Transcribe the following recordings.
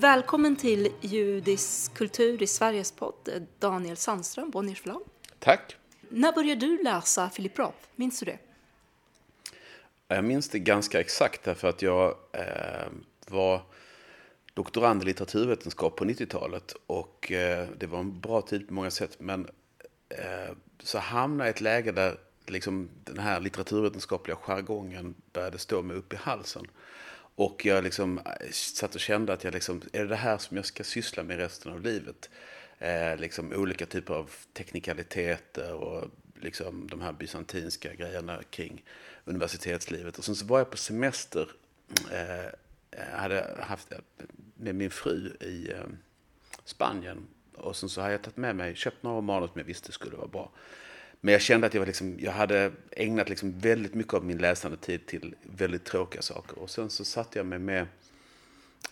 Välkommen till Judisk kultur i Sveriges podd, Daniel Sandström, Bonniers förlag. Tack. När började du läsa Philip Roth? Minns du det? Jag minns det ganska exakt därför att jag eh, var doktorand i litteraturvetenskap på 90-talet och eh, det var en bra tid på många sätt. Men eh, så hamnade jag i ett läge där liksom, den här litteraturvetenskapliga jargongen började stå mig upp i halsen. Och jag liksom eh, satt och kände att jag liksom, är det det här som jag ska syssla med resten av livet? Eh, liksom olika typer av teknikaliteter och liksom de här bysantinska grejerna kring universitetslivet. Och sen så var jag på semester, eh, eh hade haft med min fru i eh, Spanien. Och sen så hade jag tagit med mig, köpt några romaner som jag visste skulle vara bra. Men jag kände att jag, var liksom, jag hade ägnat liksom väldigt mycket av min läsande tid till väldigt tråkiga saker. Och sen så satte jag mig med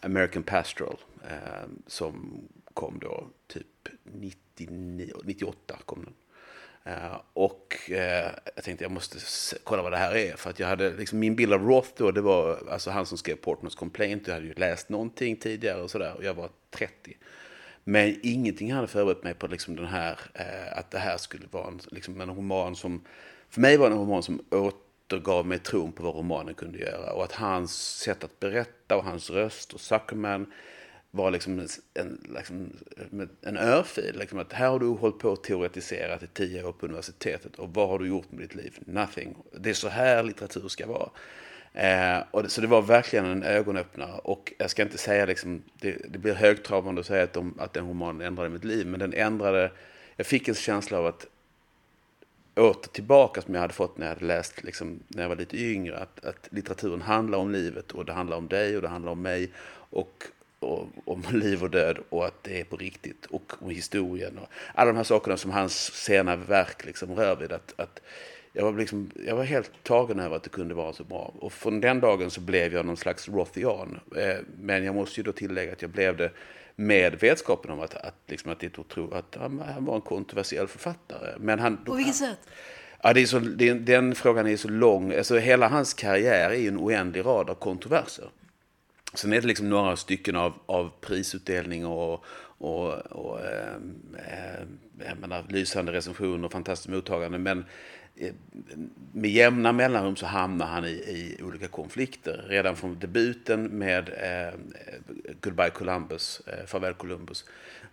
American Pastoral eh, som kom då typ 99, 98 kom den. Eh, och eh, jag tänkte jag måste kolla vad det här är. För att jag hade, liksom, min bild av Roth då, det var alltså han som skrev Portmans Complaint. Jag hade ju läst någonting tidigare och sådär. Och jag var 30. Men ingenting hade förberett mig på liksom den här, eh, att det här skulle vara en, liksom en roman som, för mig var det en roman som återgav mig tron på vad romanen kunde göra. Och att hans sätt att berätta och hans röst och Zuckerman var liksom en, liksom, en örfil. Liksom att här har du hållit på och teoretiserat i tio år på universitetet och vad har du gjort med ditt liv? Nothing. Det är så här litteratur ska vara. Eh, och det, så det var verkligen en ögonöppnare. Och jag ska inte säga liksom, det, det blir högtravande att säga att, de, att den romanen ändrade mitt liv, men den ändrade, jag fick en känsla av att åter tillbaka som jag hade fått när jag hade läst liksom, när jag var lite yngre. Att, att litteraturen handlar om livet och det handlar om dig och det handlar om mig. Och, och, om liv och död och att det är på riktigt och om historien och alla de här sakerna som hans sena verk liksom rör vid. Att, att jag, var liksom, jag var helt tagen över att det kunde vara så bra. Och från den dagen så blev jag någon slags Rothian. Eh, men jag måste ju då tillägga att jag blev det med vetskapen om att, att, liksom att, det tro, att han, han var en kontroversiell författare. Men han, På vilket sätt? Ja, det är så, det, den frågan är så lång. Alltså, hela hans karriär är ju en oändlig rad av kontroverser. Sen är det liksom några stycken av, av prisutdelning och, och, och jag menar, lysande recensioner och fantastiskt mottagande. Men eh, med jämna mellanrum så hamnar han i, i olika konflikter. Redan från debuten med eh, Goodbye Columbus, eh, Farväl Columbus,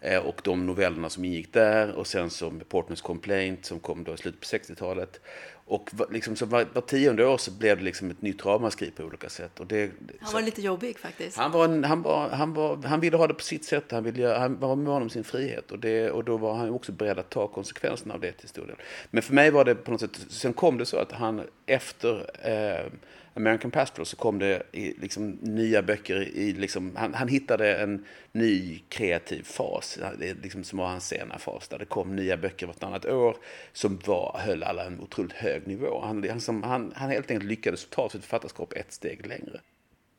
eh, och de novellerna som ingick där. Och sen som Portners Complaint som kom då i slutet på 60-talet. Och liksom, så var, var tionde år så blev det liksom ett nytt ramaskri på olika sätt. Och det, han var lite jobbig faktiskt. Han, var en, han, var, han, var, han ville ha det på sitt sätt. Han, ville, han var mån om sin frihet. Och, det, och då var han också beredd att ta konsekvenserna av det till stor del. Men för mig var det på något sätt, sen kom det så att han efter eh, American Pastoral så kom det i, liksom, nya böcker. I, liksom, han, han hittade en ny kreativ fas, det liksom, som var hans sena fas, där det kom nya böcker vartannat år som var, höll alla en otroligt hög nivå. Han, han, han, han helt enkelt lyckades ta sitt författarskap ett steg längre.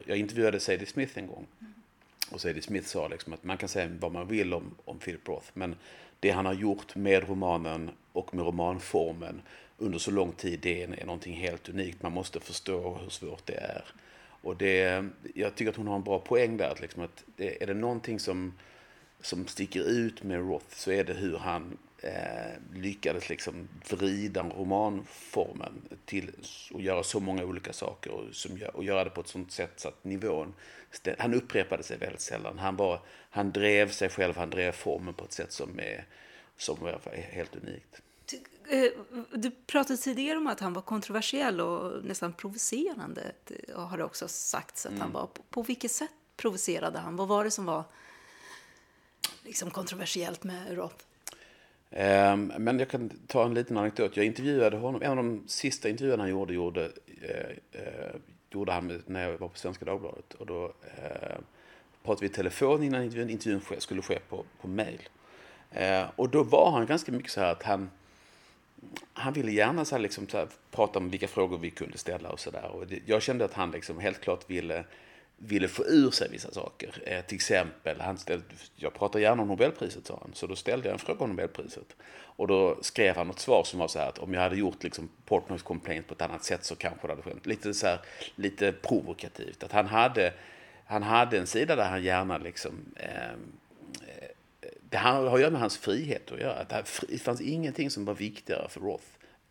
Jag intervjuade Sadie Smith en gång. Och Sadie Smith sa liksom att man kan säga vad man vill om, om Philip Roth, men det han har gjort med romanen och med romanformen under så lång tid, det är, är någonting helt unikt. Man måste förstå hur svårt det är. Och det, jag tycker att hon har en bra poäng där. Att liksom att det, är det någonting som, som sticker ut med Roth så är det hur han eh, lyckades liksom vrida romanformen till att göra så många olika saker och, som, och göra det på ett sånt sätt så att nivån... Han upprepade sig väldigt sällan. Han, var, han drev sig själv, han drev formen på ett sätt som är, som är helt unikt. Eh, du pratade tidigare om att han var kontroversiell och nästan provocerande. Har det också sagts att mm. han var. På vilket sätt provocerade han? Vad var det som var liksom kontroversiellt med Roth? Um, men jag kan ta en liten anekdot. Jag intervjuade honom. En av de sista intervjuerna han gjorde, gjorde, uh, uh, gjorde han när jag var på Svenska Dagbladet. Och då uh, pratade vi i telefon innan intervjun. Intervjun skulle ske på, på mail. och då var han ganska mycket så här att han han ville gärna så här, liksom, så här, prata om vilka frågor vi kunde ställa och sådär. Jag kände att han liksom helt klart ville, ville få ur sig vissa saker. Eh, till exempel, han ställde, jag pratar gärna om Nobelpriset sa han, så då ställde jag en fråga om Nobelpriset. Och då skrev han något svar som var så här att om jag hade gjort liksom Portnoys complaint på ett annat sätt så kanske det hade skett. Lite så här, lite provokativt. Att han hade han hade en sida där han gärna liksom eh, eh det har att göra med hans frihet att göra. Det fanns ingenting som var viktigare för Roth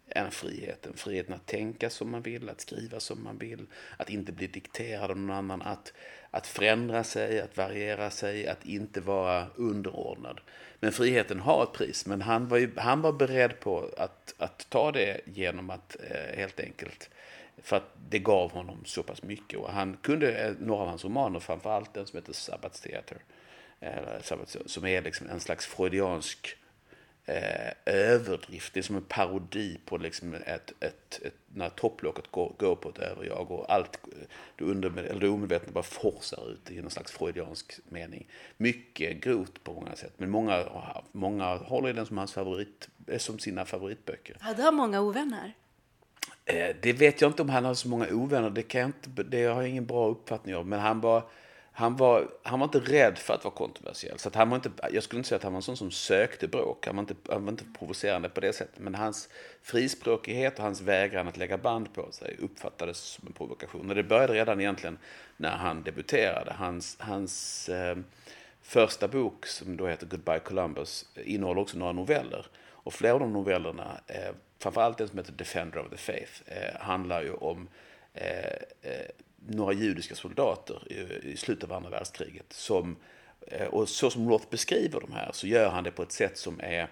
än friheten. Friheten att tänka som man vill, att skriva som man vill, att inte bli dikterad av någon annan, att, att förändra sig, att variera sig, att inte vara underordnad. Men friheten har ett pris, men han var, ju, han var beredd på att, att ta det genom att eh, helt enkelt för att det gav honom så pass mycket. Och han kunde eh, några av hans romaner, framförallt den som heter Sabbath Theater, som är liksom en slags freudiansk eh, överdrift. Det är som en parodi på liksom ett, ett, ett, när topplocket går, går på ett överjag och allt det, under, eller det omedvetna bara forsar ut i någon slags freudiansk mening. Mycket grovt på många sätt, men många, många håller den som, hans favorit, eh, som sina favoritböcker. Hade han många ovänner? Eh, det vet jag inte om han har så många ovänner, det, kan jag inte, det har jag ingen bra uppfattning om, men han var han var, han var inte rädd för att vara kontroversiell. Så att han var inte, jag skulle inte säga att han var en sån som sökte bråk. Han var, inte, han var inte provocerande på det sättet. Men hans frispråkighet och hans vägran att lägga band på sig uppfattades som en provokation. Och det började redan egentligen när han debuterade. Hans, hans eh, första bok, som då heter Goodbye Columbus, innehåller också några noveller. Och flera av de novellerna, eh, framförallt den som heter Defender of the Faith, eh, handlar ju om eh, eh några judiska soldater i, i slutet av andra världskriget. Som, eh, och så som Roth beskriver de här så gör han det på ett sätt som är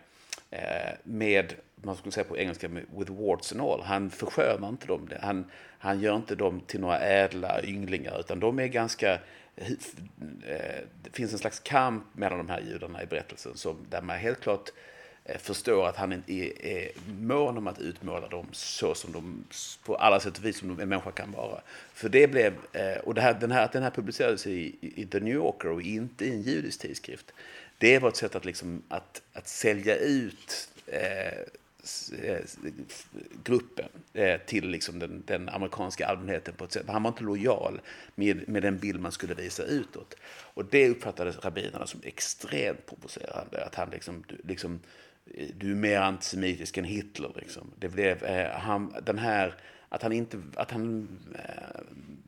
eh, med, man skulle säga på engelska, with warts and all. Han förskönar inte dem. Han, han gör inte dem till några ädla ynglingar utan de är ganska eh, det finns en slags kamp mellan de här judarna i berättelsen som, där man helt klart Eh, Eh, förstår att han är, är mån om att utmåla dem så som de på alla sätt och vis som en människa kan vara. För det blev, eh, och det här, den här, att den här publicerades i, i The New Yorker och inte i en judisk tidskrift. Det var ett sätt att, liksom, att, att sälja ut eh, eh gruppen eh, till liksom den, den, amerikanska allmänheten på ett sätt. Han var inte lojal med, med den bild man skulle visa utåt. Och det uppfattades rabbinerna som extremt provocerande. Att han liksom, liksom du är mer antisemitisk än Hitler. Liksom. Det blev, eh, han, den här, att han, inte, att han eh,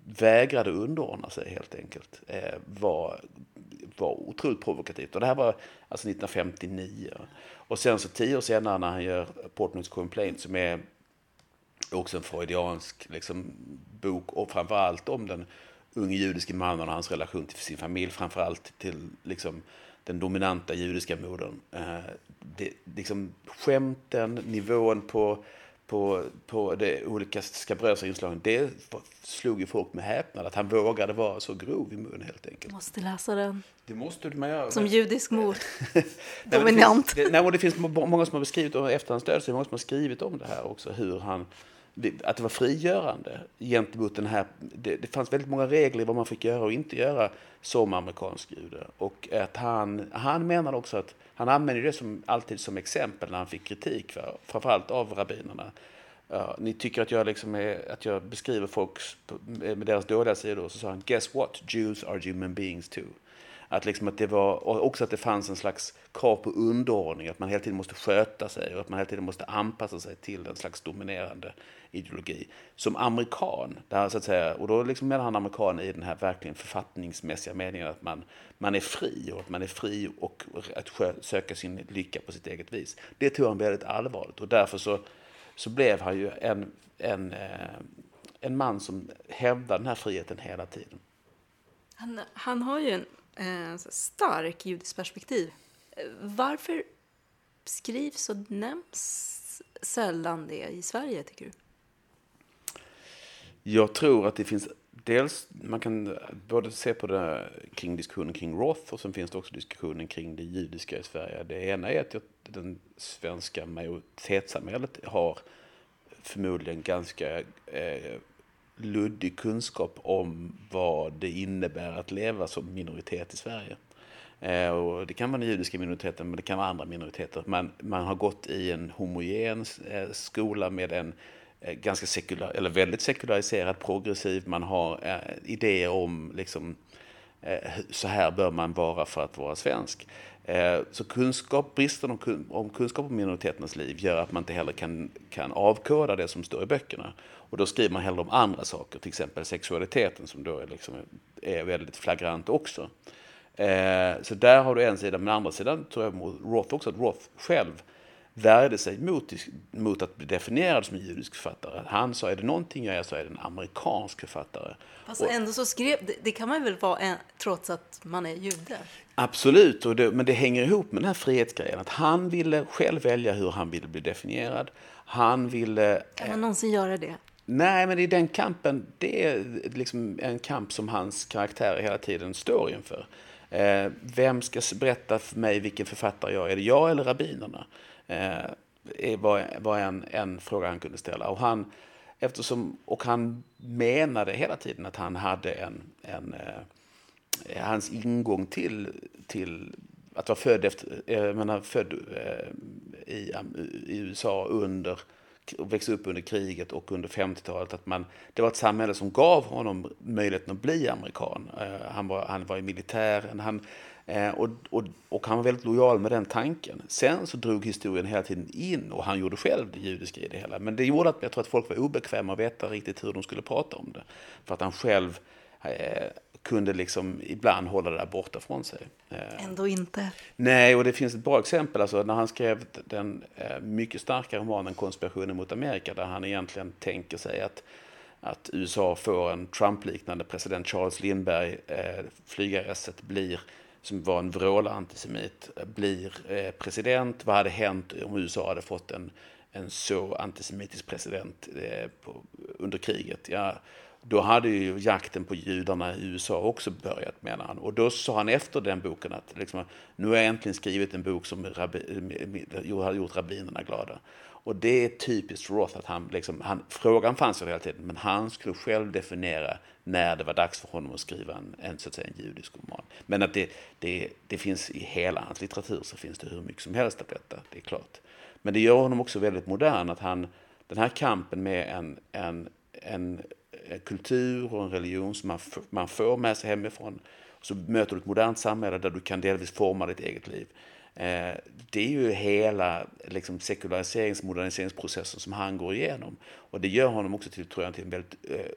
vägrade underordna sig helt enkelt eh, var, var otroligt provokativt. Och det här var alltså 1959. Och sen så tio år senare när han gör Portnoy's Complaint som är också en freudiansk liksom, bok och framförallt om den unge judiske mannen och hans relation till sin familj, framförallt till liksom, den dominanta judiska modern. Eh, det, liksom, skämten, nivån på, på, på de olika skabrösa inslagen, det slog ju folk med häpnad. Att han vågade vara så grov i mun helt enkelt. Du måste läsa den. Det måste du göra. Som judisk mor. Dominant. nej, det, nej, det finns många som har beskrivit, och efter hans död så är det många som har skrivit om det här också, hur han att det var frigörande gentemot den här... Det, det, fanns väldigt många regler i vad man fick göra och inte göra som amerikansk jude. Och att han, han menar också att han använde det som, alltid som exempel när han fick kritik, för, framförallt av rabbinerna. Uh, ni tycker att jag, liksom är, att jag beskriver folk med deras dåliga sidor. Så sa han, guess what? Jews are human beings too. Att, liksom att det var, och också att det fanns en slags krav på underordning, att man hela tiden måste sköta sig och att man hela tiden måste anpassa sig till en slags dominerande ideologi. Som amerikan, där, så att säga, och då liksom menar han amerikan i den här verkligen författningsmässiga meningen att man, man är fri och att man är fri och att söka sin lycka på sitt eget vis. Det tog han väldigt allvarligt och därför så, så blev han ju en, en, eh, en man som hävdade den här friheten hela tiden. Han, han har ju en eh, stark judisk perspektiv. Varför skrivs och nämns sällan det i Sverige, tycker du? Jag tror att det finns dels, man kan både se på det kring diskussionen kring Roth och sen finns det också diskussionen kring det judiska i Sverige. Det ena är att den svenska majoritetssamhället har förmodligen ganska eh, luddig kunskap om vad det innebär att leva som minoritet i Sverige. Eh, och det kan vara den judiska minoriteten, men det kan vara andra minoriteter. Man, man har gått i en homogen eh, skola med en eh, ganska sekular, eller väldigt sekulariserad, progressiv. Man har idéer om liksom, så här bör man vara för att vara svensk. Så kunskap, bristen om, om kunskap om minoriteternas liv gör att man inte heller kan, kan avkoda det som står i böckerna. Och då skriver man hellre om andra saker, till exempel sexualiteten som då är, liksom, är väldigt flagrant också. Eh, så där har du en sida, men andra sidan tror jag Roth också, att Roth själv värde sig mot, mot att bli definierad som en judisk författare. Han sa, är det någonting jag är så är det en amerikansk författare. Fast och, ändå så skrev, det, det kan man väl vara en, trots att man är jude? Absolut, och det, men det hänger ihop med den här frihetsgrejen. Att han ville själv välja hur han ville bli definierad. Han ville... Kan man någonsin göra det? Nej, men i den kampen, det är liksom en kamp som hans karaktär hela tiden står inför. Eh, vem ska berätta för mig vilken författare jag är? Är det jag eller rabbinerna? Eh, var, var en, en fråga han kunde ställa. Och han, eftersom, och han menade hela tiden att han hade en, en eh, hans ingång till, till att vara född, efter, eh, menar, född eh, i, i USA under växa växte upp under kriget och under 50-talet. att man Det var ett samhälle som gav honom möjligheten att bli amerikan. Eh, han var, han var i militären. Han, eh, och, och, och, han var väldigt lojal med den tanken. Sen så drog historien hela tiden in och han gjorde själv det judiska i det hela. Men det gjorde att jag tror att folk var obekväma att veta riktigt hur de skulle prata om det. För att han själv eh, kunde liksom ibland hålla det där borta från sig. Eh, Ändå inte. Nej, och det finns ett bra exempel. Alltså, när han skrev den eh, mycket starka romanen Konspirationen mot Amerika, där han egentligen tänker sig att, att USA får en Trump-liknande president, Charles Lindbergh, eh, flygarrestet blir som var en vrålande antisemit, blir eh, president. Vad hade hänt om USA hade fått en, en så antisemitisk president eh, på, under kriget? Ja, då hade ju jakten på judarna i USA också börjat, menar han. Och då sa han efter den boken att liksom, nu har jag äntligen skrivit en bok som rabbi, eh, har gjort rabbinerna glada. Och det är typiskt Roth att han, liksom, han, frågan fanns ju hela tiden, men han skulle själv definiera när det var dags för honom att skriva en, en, så att säga, en judisk roman. Men att det, det, det finns i hela hans litteratur så finns det hur mycket som helst av detta, det är klart. Men det gör honom också väldigt modern, att han, den här kampen med en, en, en Eh, kultur och en religion som man, man får med sig hemifrån. Så möter du ett modernt samhälle där du kan delvis forma ditt eget liv. Eh, det är ju hela liksom, sekulariserings moderniseringsprocessen som han går igenom. Och det gör honom också till, tror jag, till en väldigt eh,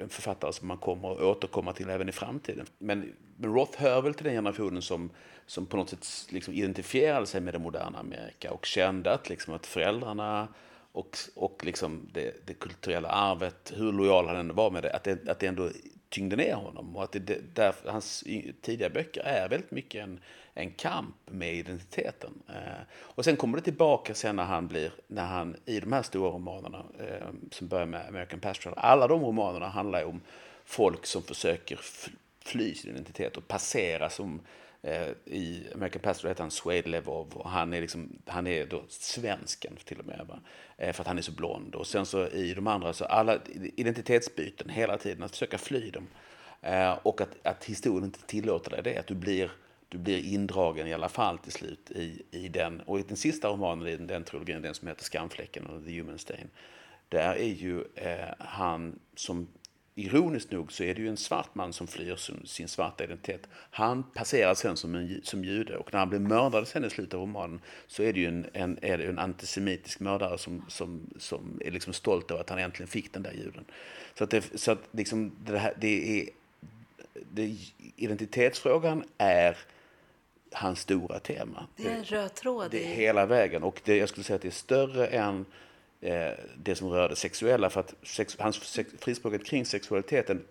en författare som man kommer att återkomma till även i framtiden. Men, men Roth hör väl till den generationen som, som på något sätt liksom identifierade sig med det moderna Amerika och kände att, liksom, att föräldrarna och, och liksom det, det, kulturella arvet, hur lojal han än var med det, att det, att det ändå tyngde ner honom. Och att det, där, hans tidiga böcker är väldigt mycket en, en kamp med identiteten. Eh, och sen kommer det tillbaka sen när han blir, när han i de här stora romanerna eh, som börjar med American Pastoral, alla de romanerna handlar ju om folk som försöker fly sin identitet och passera som Eh, I American Pastor heter han Suede Levov och han är, liksom, han är då svensken till och med. Va? Eh, för att han är så blond. Och sen så i de andra så alla identitetsbyten hela tiden, att försöka fly dem. Eh, och att, att historien inte tillåter dig det, att du blir, du blir indragen i alla fall till slut i, i den. Och i den sista romanen i den, den trilogin, den som heter Skamfläcken, eller The Human Stain, där är ju eh, han som ironiskt nog så är det ju en svart man som flyr sin, svarta identitet. Han passerar sen som, en, som jude och när han blir mördad sen i slutet av romanen så är det ju en, en, är det en antisemitisk mördare som, som, som är liksom stolt över att han äntligen fick den där juden. Så att, det, så att liksom det, här, det är, det, identitetsfrågan är hans stora tema. Det är en röd tråd. Det är hela vägen och det, jag skulle säga att det är större än det som rör det sexuella. För att sex, hans sex, frispråket kring sexualiteten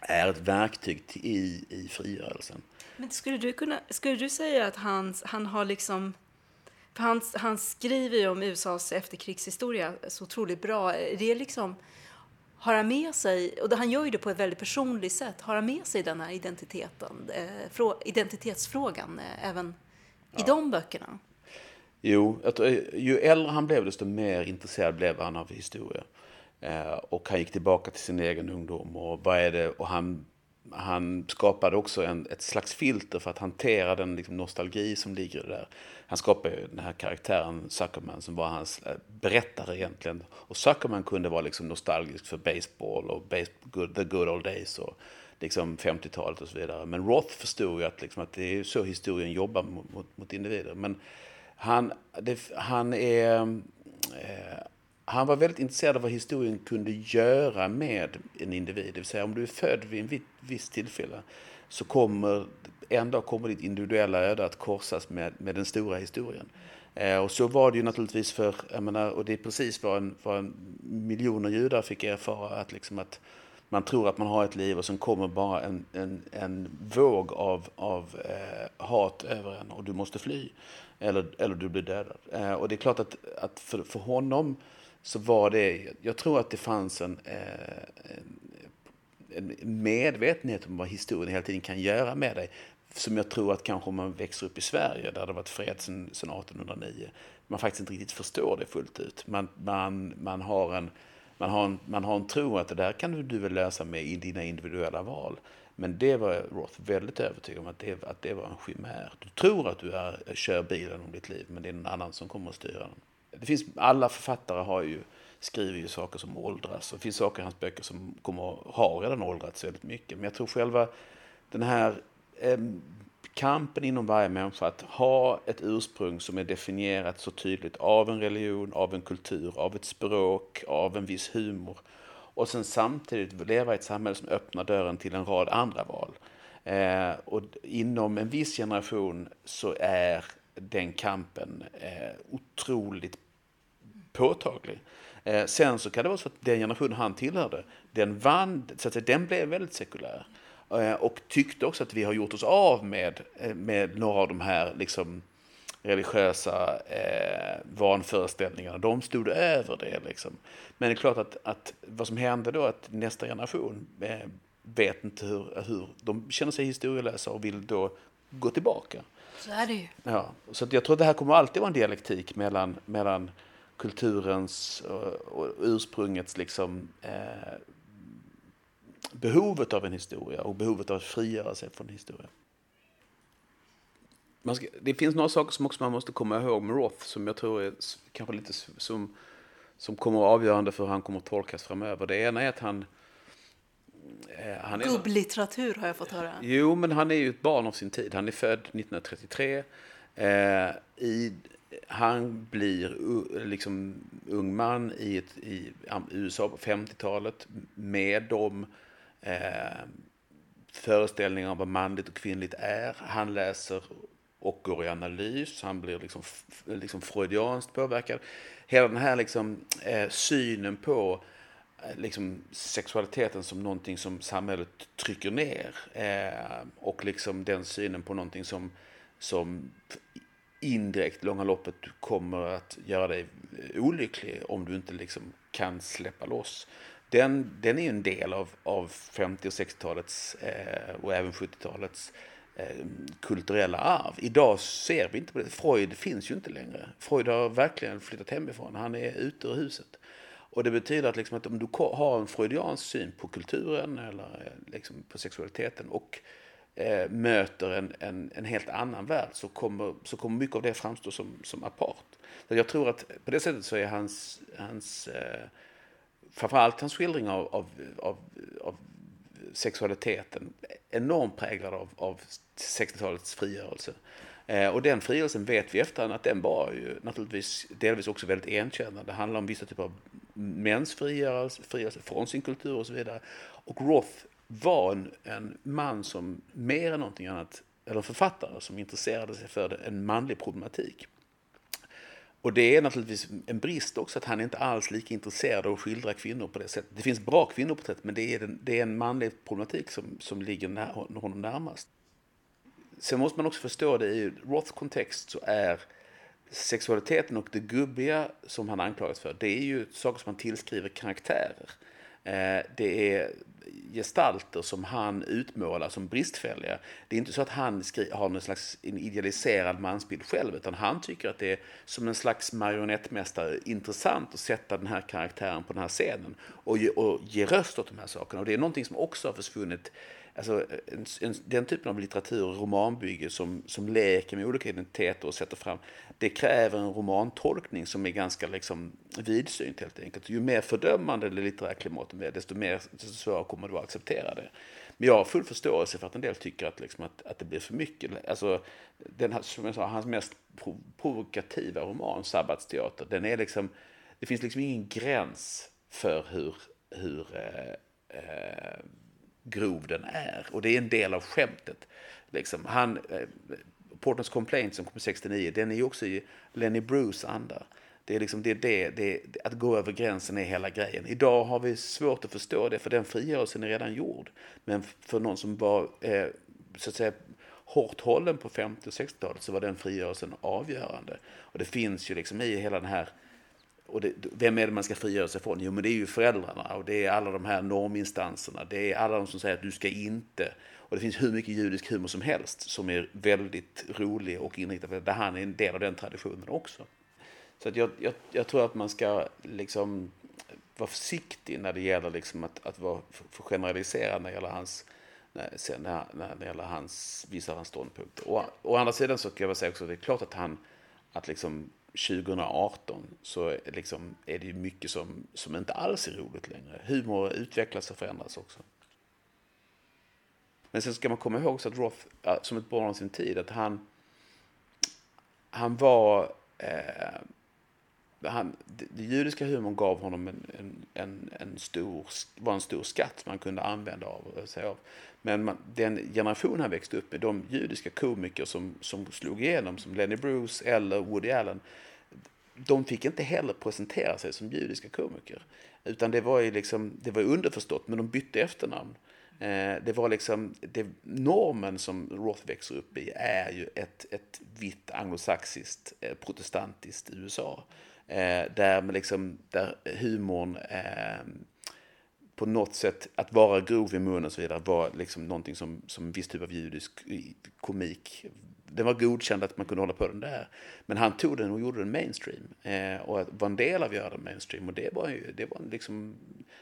är ett verktyg i, i frigörelsen. Men skulle du, kunna, skulle du säga att han, han har liksom... För han, han skriver ju om USAs efterkrigshistoria så otroligt bra. Det är liksom, har han med sig, och han gör ju det på ett väldigt personligt sätt, har han med sig den här identiteten, eh, identitetsfrågan eh, även ja. i de böckerna? Jo, eh, ju äldre han blev desto mer intresserad blev han av historia. Eh, och han gick tillbaka till sin egen ungdom och vad är det, och han, han skapade också en, ett slags filter för att hantera den liksom, nostalgi som ligger där. Han skapade den här karaktären Zuckerman som var hans eh, berättare egentligen. Och Zuckerman kunde vara liksom nostalgisk för baseball och base, good, the good old days och liksom 50-talet och så vidare. Men Roth förstod ju att, liksom, att det är så historien jobbar mot, mot, mot individer. Men han, det, han är... Eh, han var väldigt intresserad av vad historien kunde göra med en individ. Det vill säga om du är född vid en viss tillfälle så kommer en dag kommer ditt individuella öde att korsas med, med den stora historien. Eh, och så var det ju naturligtvis för, jag menar, och det är precis vad, en, vad en miljoner judar fick erfara, att, liksom att man tror att man har ett liv och sen kommer bara en, en, en våg av, av eh, hat över en och du måste fly. Eller, eller du blir dödad. Eh, och det är klart att, att för, för honom så var det, jag tror att det fanns en, eh, en, en medvetenhet om vad historien hela tiden kan göra med dig. Som jag tror att kanske om man växer upp i Sverige, där det varit fred sedan 1809, man faktiskt inte riktigt förstår det fullt ut. Man, man, man, har, en, man, har, en, man har en tro att det där kan du väl lösa med i dina individuella val. Men det var Roth väldigt övertygad om att det, att det var en chimär. Du tror att du är, kör bilen om ditt liv, men det är någon annan som kommer att styra den. Det finns, alla författare har ju, skriver ju saker som åldras. Och det finns saker i hans böcker som kommer, har redan åldrats väldigt mycket. Men jag tror själva den här eh, kampen inom varje människa att ha ett ursprung som är definierat så tydligt av en religion, av en kultur, av ett språk, av en viss humor. Och sen samtidigt leva i ett samhälle som öppnar dörren till en rad andra val. Eh, och inom en viss generation så är den kampen eh, otroligt påtaglig. Eh, sen så kan det vara så att den generation han tillhörde, den vann, så att säga, den blev väldigt sekulär. Eh, och tyckte också att vi har gjort oss av med, eh, med några av de här liksom, religiösa eh, vanföreställningarna. De stod över det. Liksom. Men det är klart att, att vad som hände då att nästa generation eh, vet inte hur, hur de känner sig historielösa och vill då gå tillbaka. Så är det ju. Ja, så jag tror att det här kommer alltid vara en dialektik mellan, mellan kulturens och, och ursprungets liksom, eh, behovet av en historia och behovet av att frigöra sig från historia. Ska, det finns några saker som också man måste komma ihåg med Roth som jag tror är kanske lite som, som kommer att vara avgörande för hur han kommer att tolkas framöver. Det ena är att han... Eh, han är, Gubblitteratur har jag fått höra. Jo, men han är ju ett barn av sin tid. Han är född 1933. Eh, i, han blir liksom ung man i, ett, i USA på 50-talet med de eh, föreställningar om vad manligt och kvinnligt är. Han läser och går i analys. Han blir liksom, liksom freudianskt påverkad. Hela den här liksom, eh, synen på eh, liksom, sexualiteten som någonting som samhället trycker ner. Eh, och liksom den synen på någonting som, som indirekt långa loppet kommer att göra dig olycklig om du inte liksom kan släppa loss. Den, den är en del av, av 50 och 60-talets eh, och även 70-talets eh, kulturella arv. Idag ser vi inte på det. Freud finns ju inte längre. Freud har verkligen flyttat hemifrån. Han är ute ur huset. Och det betyder att, liksom att om du har en freudiansk syn på kulturen eller eh, liksom på sexualiteten och eh, möter en, en, en, helt annan värld så kommer, så kommer mycket av det framstå som, som apart. Så jag tror att på det sättet så är hans, hans eh, framförallt hans skildring av, av, av, av sexualiteten enormt präglad av, av 60-talets frigörelse. Eh, och den frigörelsen vet vi efterhand att den var ju naturligtvis delvis också väldigt enkännande. Det handlar om vissa typer av mäns frigörelse, frigörelse från sin kultur och så vidare. Och Roth var en, en man som mer än någonting annat, eller författare som intresserade sig för en manlig problematik. Och det är naturligtvis en brist också att han inte alls lika intresserad av att skildra kvinnor på det sättet. Det finns bra kvinnoporträtt men det är, en, det är en manlig problematik som, som ligger när, honom närmast. Sen måste man också förstå det i Roths kontext så är sexualiteten och det gubbiga som han anklagas för, det är ju saker som han tillskriver karaktärer. Eh, det är gestalter som han utmålar som bristfälliga. Det är inte så att han har någon slags en idealiserad mansbild själv, utan han tycker att det är som en slags marionettmästare intressant att sätta den här karaktären på den här scenen och ge, och ge röst åt de här sakerna. Och det är någonting som också har försvunnit alltså, en, en, den typen av litteratur, romanbygge som, som leker med olika identiteter och sätter fram, det kräver en romantolkning som är ganska liksom, vidsynt helt enkelt. Ju mer fördömande det litterära klimatet är, desto mer desto svårare kommer det att acceptera det. Men jag har full förståelse för att en del tycker att, liksom, att, att det blir för mycket. Alltså, den, som jag sa, hans mest provokativa roman, Sabbatsteater, den är liksom, det finns liksom ingen gräns för hur, hur eh, eh, grov den är. Och det är en del av skämtet. Liksom. Han, eh, Portons Complaint som kom 69, den är ju också i Lenny Bruce anda. Det är liksom det, det, det, att gå över gränsen är hela grejen. Idag har vi svårt att förstå det, för den frigörelsen är redan gjord. Men för någon som var eh, så att säga, hårt hållen på 50 och 60-talet så var den frigörelsen avgörande. Och det finns ju liksom i hela den här och det, vem är det man ska frigöra sig från? Jo, men det är ju föräldrarna och det är alla de här norminstanserna. Det är alla de som säger att du ska inte. Och det finns hur mycket judisk humor som helst som är väldigt rolig och inriktad på det. Där han är en del av den traditionen också. Så att jag, jag, jag tror att man ska liksom vara försiktig när det gäller liksom att, att vara för generaliserad när det gäller hans, när, när, när det gäller hans, vissa av hans ståndpunkter. Och, å andra sidan så kan jag säga också att det är klart att han, att liksom 2018 så liksom är det mycket som, som inte alls är roligt längre. Humor utvecklas och förändras också. Men sen ska man komma ihåg också att Roth, som ett barn av sin tid, att han, han var eh, han, det judiska humorn gav honom en, en, en, en, stor, var en stor skatt man kunde använda av, eh, sig av. Men man, den generation han växte upp med, de judiska komiker som, som slog igenom, som Lenny Bruce eller Woody Allen, de fick inte heller presentera sig som judiska komiker. Utan det var ju liksom, det var underförstått, men de bytte efternamn. Eh, det var liksom, det, normen som Roth växer upp i är ju ett, ett vitt anglosaxiskt eh, protestantiskt USA. Eh, där, liksom, där humorn eh, på något sätt, att vara grov i munnen och så vidare, var liksom någonting som, som viss typ av judisk komik. Den var godkänd att man kunde hålla på den där. Men han tog den och gjorde den mainstream. Eh, och var en del av att göra den mainstream. Och det var ju, det var liksom,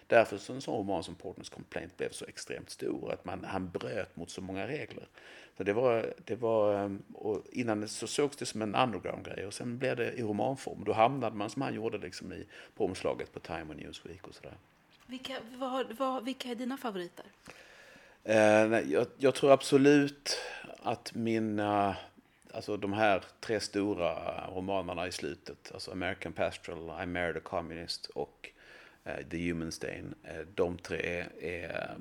därför så en sån roman som Portners Complaint blev så extremt stor. Att man, han bröt mot så många regler. Så det var, det var, eh, och innan så sågs det som en underground-grej och sen blev det i romanform. Då hamnade man som han gjorde liksom i, på omslaget på Time och Newsweek och sådär. Vilka, vad, vad, vilka är dina favoriter? Eh, jag, jag, tror absolut att mina, alltså de här tre stora romanerna i slutet, alltså American Pastoral, I Married a Communist och eh, The Human Stain, eh, de tre är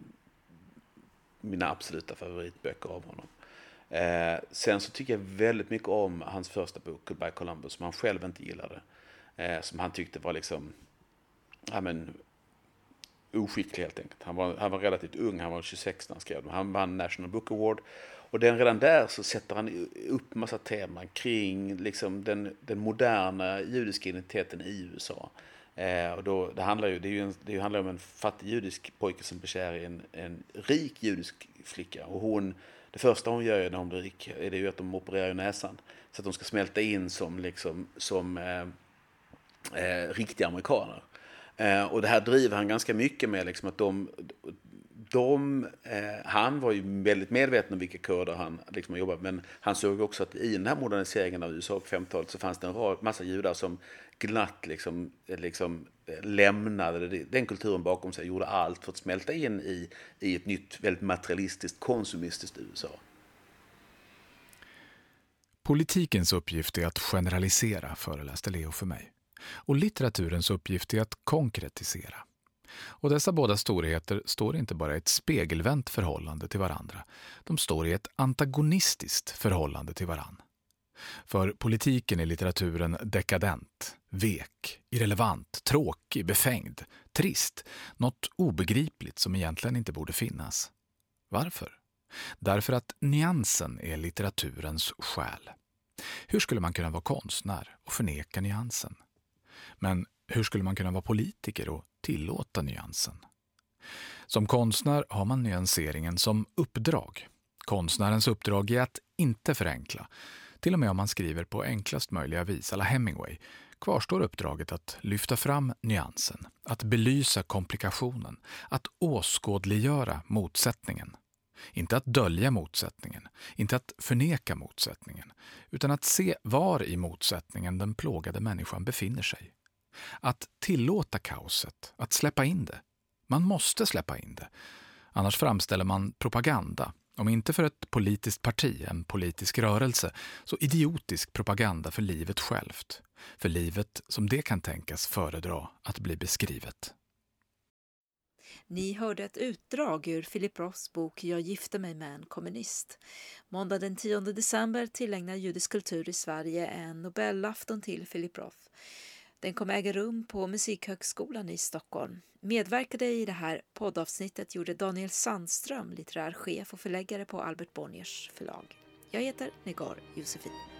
mina absoluta favoritböcker av honom. Eh, sen så tycker jag väldigt mycket om hans första bok, Goodbye Columbus, som han själv inte gillade. Eh, som han tyckte var liksom, ja men, oskicklig helt enkelt. Han var, han var relativt ung, han var 26 när han skrev den. Han vann National Book Award. Och den, redan där så sätter han upp massa teman kring liksom den, den moderna judiska identiteten i USA. Eh, och då, det handlar ju, det är ju en, det handlar om en fattig judisk pojke som blir kär i en, en rik judisk flicka. Och hon det första hon gör när hon blir rik är det ju att de opererar näsan. Så att de ska smälta in som, liksom, som eh, eh, riktiga amerikaner. Eh, och det här driver han ganska mycket med. Liksom, att de, de, eh, han var ju väldigt medveten om vilka kurder han liksom jobbat Men han såg också att i den här moderniseringen av USA på 50-talet så fanns det en rad, massa judar som glatt liksom, eh, liksom eh, lämnade den kulturen bakom sig, gjorde allt för att smälta in i, i ett nytt, väldigt materialistiskt, konsumistiskt USA. Politikens uppgift är att generalisera, föreläste Leo för mig. Och litteraturens uppgift är att konkretisera. Och dessa båda storheter står inte bara i ett spegelvänt förhållande till varandra. De står i ett antagonistiskt förhållande till varandra. För politiken är litteraturen dekadent, vek, irrelevant, tråkig, befängd, trist, något obegripligt som egentligen inte borde finnas. Varför? Därför att nyansen är litteraturens själ. Hur skulle man kunna vara konstnär och förneka nyansen? Men hur skulle man kunna vara politiker och tillåta nyansen? Som konstnär har man nyanseringen som uppdrag. Konstnärens uppdrag är att inte förenkla, till och med om man skriver på enklast möjliga vis, alla Hemingway, kvarstår uppdraget att lyfta fram nyansen, att belysa komplikationen, att åskådliggöra motsättningen. Inte att dölja motsättningen, inte att förneka motsättningen, utan att se var i motsättningen den plågade människan befinner sig. Att tillåta kaoset, att släppa in det. Man måste släppa in det. Annars framställer man propaganda, om inte för ett politiskt parti, en politisk rörelse, så idiotisk propaganda för livet självt. För livet som det kan tänkas föredra att bli beskrivet. Ni hörde ett utdrag ur Philip Roths bok Jag gifte mig med en kommunist. Måndag den 10 december tillägnar judisk kultur i Sverige en Nobelafton till Philip Roth. Den kommer äga rum på Musikhögskolan i Stockholm. Medverkade i det här poddavsnittet gjorde Daniel Sandström, litterär chef och förläggare på Albert Bonniers förlag. Jag heter Negar Josefin.